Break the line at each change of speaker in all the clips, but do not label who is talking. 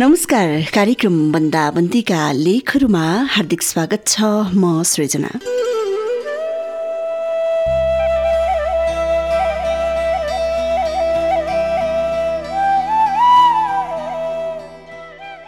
नमस्कार कार्यक्रम बन्दाबन्दीका लेखहरूमा हार्दिक स्वागत छ म सृजना।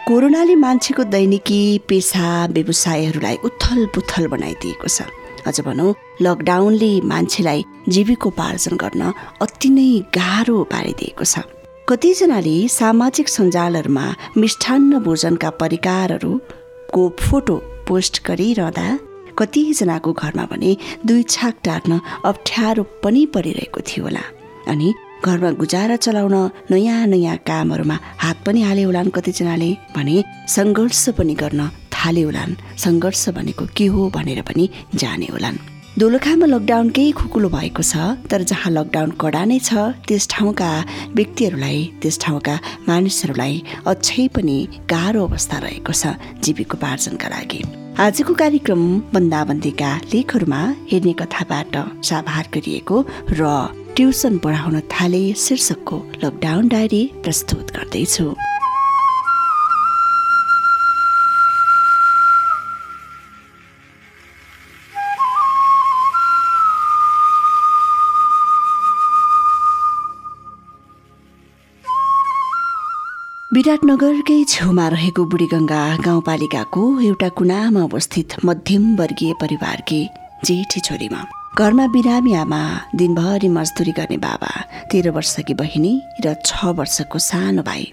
कोरोनाले मान्छेको दैनिकी पेसा व्यवसायहरूलाई उथल पुथल बनाइदिएको छ। अझ भनौँ लकडाउनले मान्छेलाई जीविकोपार्जन गर्न अति नै गाह्रो पारिदिएको छ। कतिजनाले सामाजिक सञ्जालहरूमा मिष्ठान्न भोजनका परिकारहरूको फोटो पोस्ट गरिरहँदा कतिजनाको घरमा भने दुई छाक टार्न अप्ठ्यारो पनि परिरहेको थियो होला। अनि घरमा गुजारा चलाउन नयाँ नयाँ कामहरूमा हात पनि हाले होलान् कतिजनाले भने सङ्घर्ष पनि गर्न थाले होलान्। सङ्घर्ष भनेको के हो भनेर पनि जाने होलान्। दोलखामा लकडाउन केही खुकुलो भएको छ तर जहाँ लकडाउन कडा नै छ त्यस ठाउँका व्यक्तिहरूलाई त्यस ठाउँका मानिसहरूलाई अझै पनि गाह्रो अवस्था रहेको छ जीविकोपार्जनका लागि। आजको कार्यक्रम बन्दाबन्दीका लेखहरूमा हेर्ने कथाबाट साभार गरिएको र ट्युसन पढाउन थाले शीर्षकको लकडाउन डायरी प्रस्तुत गर्दैछु। विराटनगरकै छेउमा रहेको बुढीगङ्गा गाउँपालिकाको एउटा कुनामा अवस्थित मध्यमवर्गीय परिवारकी जेठी छोरीमा। घरमा बिरामी आमा दिनभरि मजदुरी गर्ने बाबा तेह्र वर्षकी बहिनी र छ वर्षको सानो भाइ।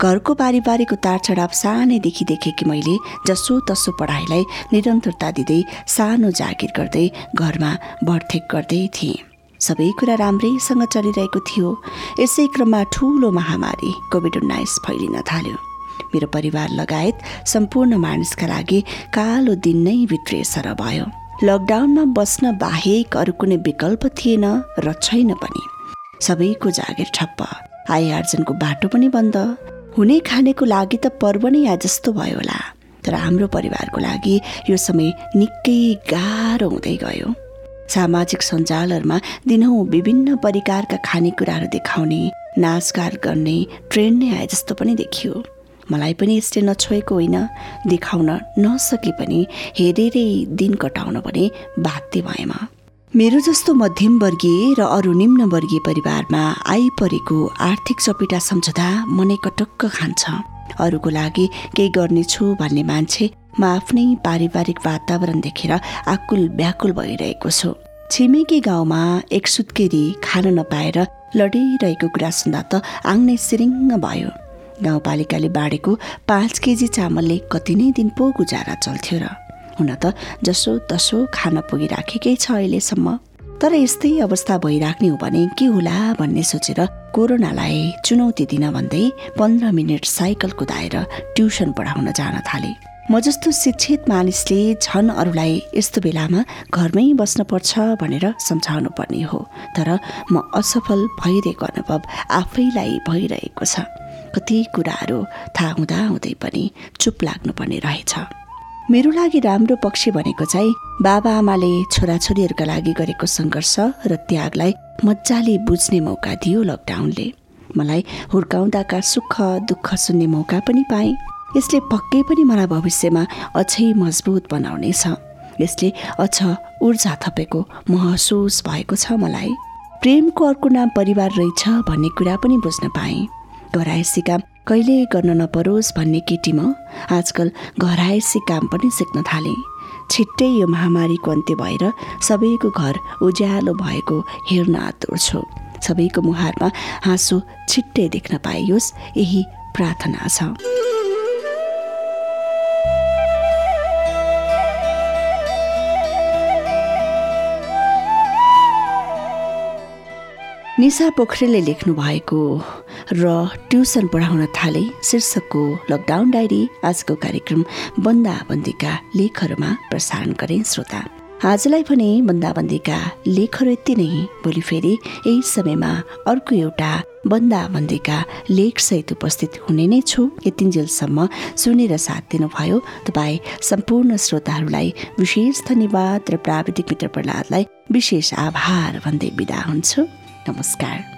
घरको पारिवारिक उतार चढाव सानैदेखि देखेकी मैले जसो तसो पढाइलाई निरन्तरता दिँदै सानो जागिर गर्दै घरमा बढथेक गर्दै थिएँ। सबै कुरा राम्रैसँग चलिरहेको थियो। यसै क्रममा ठुलो महामारी कोभिड उन्नाइस फैलिन थाल्यो। मेरो परिवार लगायत सम्पूर्ण मानिसका लागि कालो दिन नै वित्रेसर भयो। लकडाउनमा बस्न बाहेक अरू कुनै विकल्प थिएन र छैन पनि। सबैको जागिर ठप्प। आय आर्जनको बाटो पनि बन्द। हुने खानेको लागि त पर्व नै आ जस्तो भयो होला। तर हाम्रो परिवारको लागि यो समय निकै गाह्रो हुँदै गयो। सामाजिक सञ्जालहरूमा दिनहुँ विभिन्न परिकारका खानेकुराहरू देखाउने नाचगार गर्ने ट्रेन्ड नै आए जस्तो पनि देखियो। मलाई पनि यसले नछोएको होइन। देखाउन नसके पनि हेरेरै दिन कटाउन भने बाध्य भएमा। मेरो जस्तो मध्यमवर्गीय र अरू निम्नवर्गीय परिवारमा आइपरेको आर्थिक चपेटा सम्झदा मनै कटक्क खान्छ। अरूको लागि केही गर्नेछु भन्ने मान्छे म आफ्नै पारिवारिक वातावरण देखेर आकुल व्याकुल भइरहेको छु। छिमेकी गाउँमा एक सुत्केरी खान नपाएर लडिरहेको कुरा सुन्दा त आङ्ने सिरिङ्ग भयो। गाउँपालिकाले बाँडेको पाँच केजी चामलले कति नै दिन पो गुजारा चल्थ्यो र हुन त जसो तसो खान पुगिराखेकै छ अहिलेसम्म। तर यस्तै अवस्था भइराख्ने हो भने के होला भन्ने सोचेर कोरोनालाई चुनौती दिन भन्दै पन्ध्र मिनट साइकल कुदाएर ट्युसन पढाउन जान थाले। म जस्तो शिक्षित मानिसले झन् अरूलाई यस्तो बेलामा घरमै बस्नुपर्छ भनेर सम्झाउनु पर्ने हो। तर म असफल भइरहेको अनुभव आफैलाई भइरहेको छ। कति कुराहरू थाहा हुँदा हुँदै पनि चुप लाग्नुपर्ने रहेछ। मेरो लागि राम्रो पक्ष भनेको चाहिँ बाबा आमाले छोराछोरीहरूका लागि गरेको सङ्घर्ष र त्यागलाई मजाले बुझ्ने मौका दियो लकडाउनले। मलाई हुर्काउँदाका सुख दुःख सुन्ने मौका पनि पाएँ। यसले पक्कै पनि मलाई भविष्यमा अझै मजबुत बनाउनेछ। यसले अझ ऊर्जा थपेको महसुस भएको छ मलाई। प्रेमको अर्को नाम परिवार रहेछ भन्ने कुरा पनि बुझ्न पाएँ। घरायसी काम कहिले गर्न नपरोस् भन्ने केटी म आजकल घरायसी काम पनि सिक्न थालेँ। छिट्टै यो महामारीको अन्त्य भएर सबैको घर उज्यालो भएको हेर्न आतुर छु। सबैको मुहारमा हाँसो छिट्टै देख्न पाइयोस् यही प्रार्थना छ। निशा पोखरेलले लेख्नु भएको र ट्युसन पढाउन थाले शीर्षकको लकडाउन डायरी आजको कार्यक्रम बन्दाबन्दीका लेखहरूमा प्रसारण गरे श्रोता। आजलाई भने बन्दाबन्दीका लेखहरू यति नै। भोलि फेरि यही समयमा अर्को एउटा बन्दाबन्दीका लेखसहित उपस्थित हुने नै छु। यतिन्जेलसम्म सुनेर साथ दिनुभयो तपाईँ सम्पूर्ण श्रोताहरूलाई विशेष धन्यवाद र प्राविधिक मित्र प्रहलादलाई विशेष आभार भन्दै बिदा हुन्छु। नमस्कार